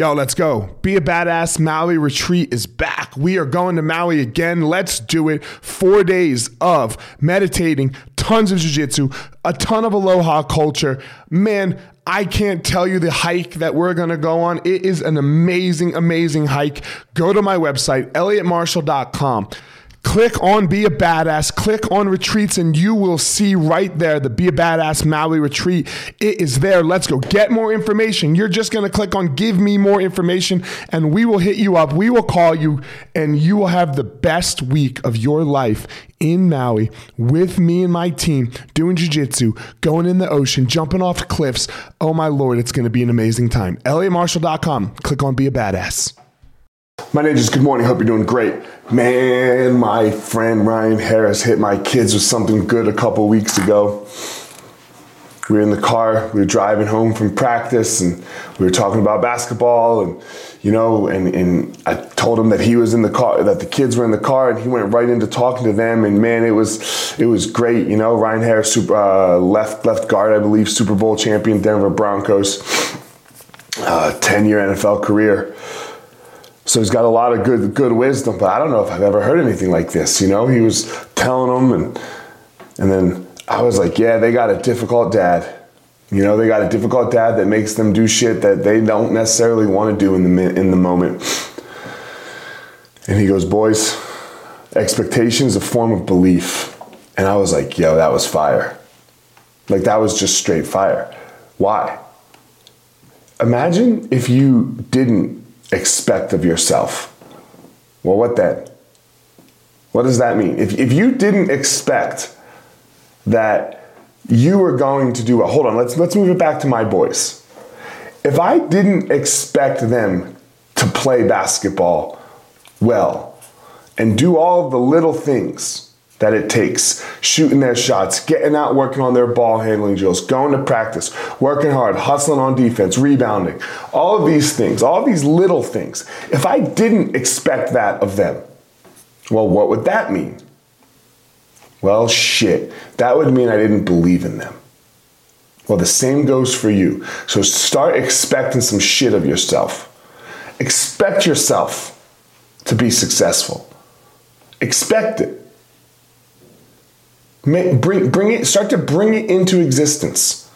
Yo, let's go. Be a Badass Maui retreat is back. We are going to Maui again. Let's do it. Four days of meditating, tons of jujitsu, a ton of aloha culture. Man, I can't tell you the hike that we're going to go on. It is an amazing, amazing hike. Go to my website, elliottmarshall.com. Click on Be a Badass, click on retreats, and you will see right there the Be a Badass Maui retreat. It is there. Let's go. Get more information. You're just going to click on Give Me More Information, and we will hit you up. We will call you, and you will have the best week of your life in Maui with me and my team doing jujitsu, going in the ocean, jumping off cliffs. Oh my Lord, it's going to be an amazing time. elliottmarshall.com. Click on Be a Badass. My name is good morning. Hope you're doing great. Man, my friend Ryan Harris hit my kids with something good a couple weeks ago. We were in the car, we were driving home from practice, and we were talking about basketball, and you know, and, and I told him that he was in the car, that the kids were in the car, and he went right into talking to them, and man, it was it was great. You know, Ryan Harris, super, uh, left left guard, I believe, Super Bowl champion, Denver Broncos, uh, ten year NFL career. So he's got a lot of good good wisdom, but I don't know if I've ever heard anything like this. You know, he was telling them, and and then I was like, yeah, they got a difficult dad. You know, they got a difficult dad that makes them do shit that they don't necessarily want to do in the in the moment. And he goes, boys, expectation is a form of belief. And I was like, yo, that was fire. Like that was just straight fire. Why? Imagine if you didn't expect of yourself. Well, what then? What does that mean? If, if you didn't expect that you were going to do a hold on, let's let's move it back to my boys. If I didn't expect them to play basketball well and do all the little things that it takes shooting their shots, getting out, working on their ball handling drills, going to practice, working hard, hustling on defense, rebounding, all of these things, all these little things. If I didn't expect that of them, well, what would that mean? Well, shit, that would mean I didn't believe in them. Well, the same goes for you. So start expecting some shit of yourself. Expect yourself to be successful. Expect it. Bring, bring it, start to bring it into existence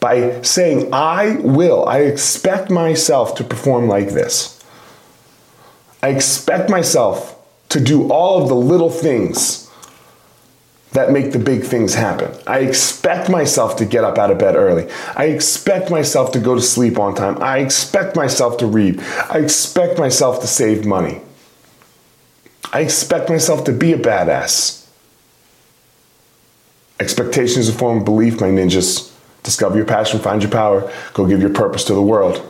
by saying, I will, I expect myself to perform like this. I expect myself to do all of the little things that make the big things happen. I expect myself to get up out of bed early. I expect myself to go to sleep on time. I expect myself to read. I expect myself to save money. I expect myself to be a badass. Expectation is a form of belief, my ninjas. Discover your passion, find your power, go give your purpose to the world.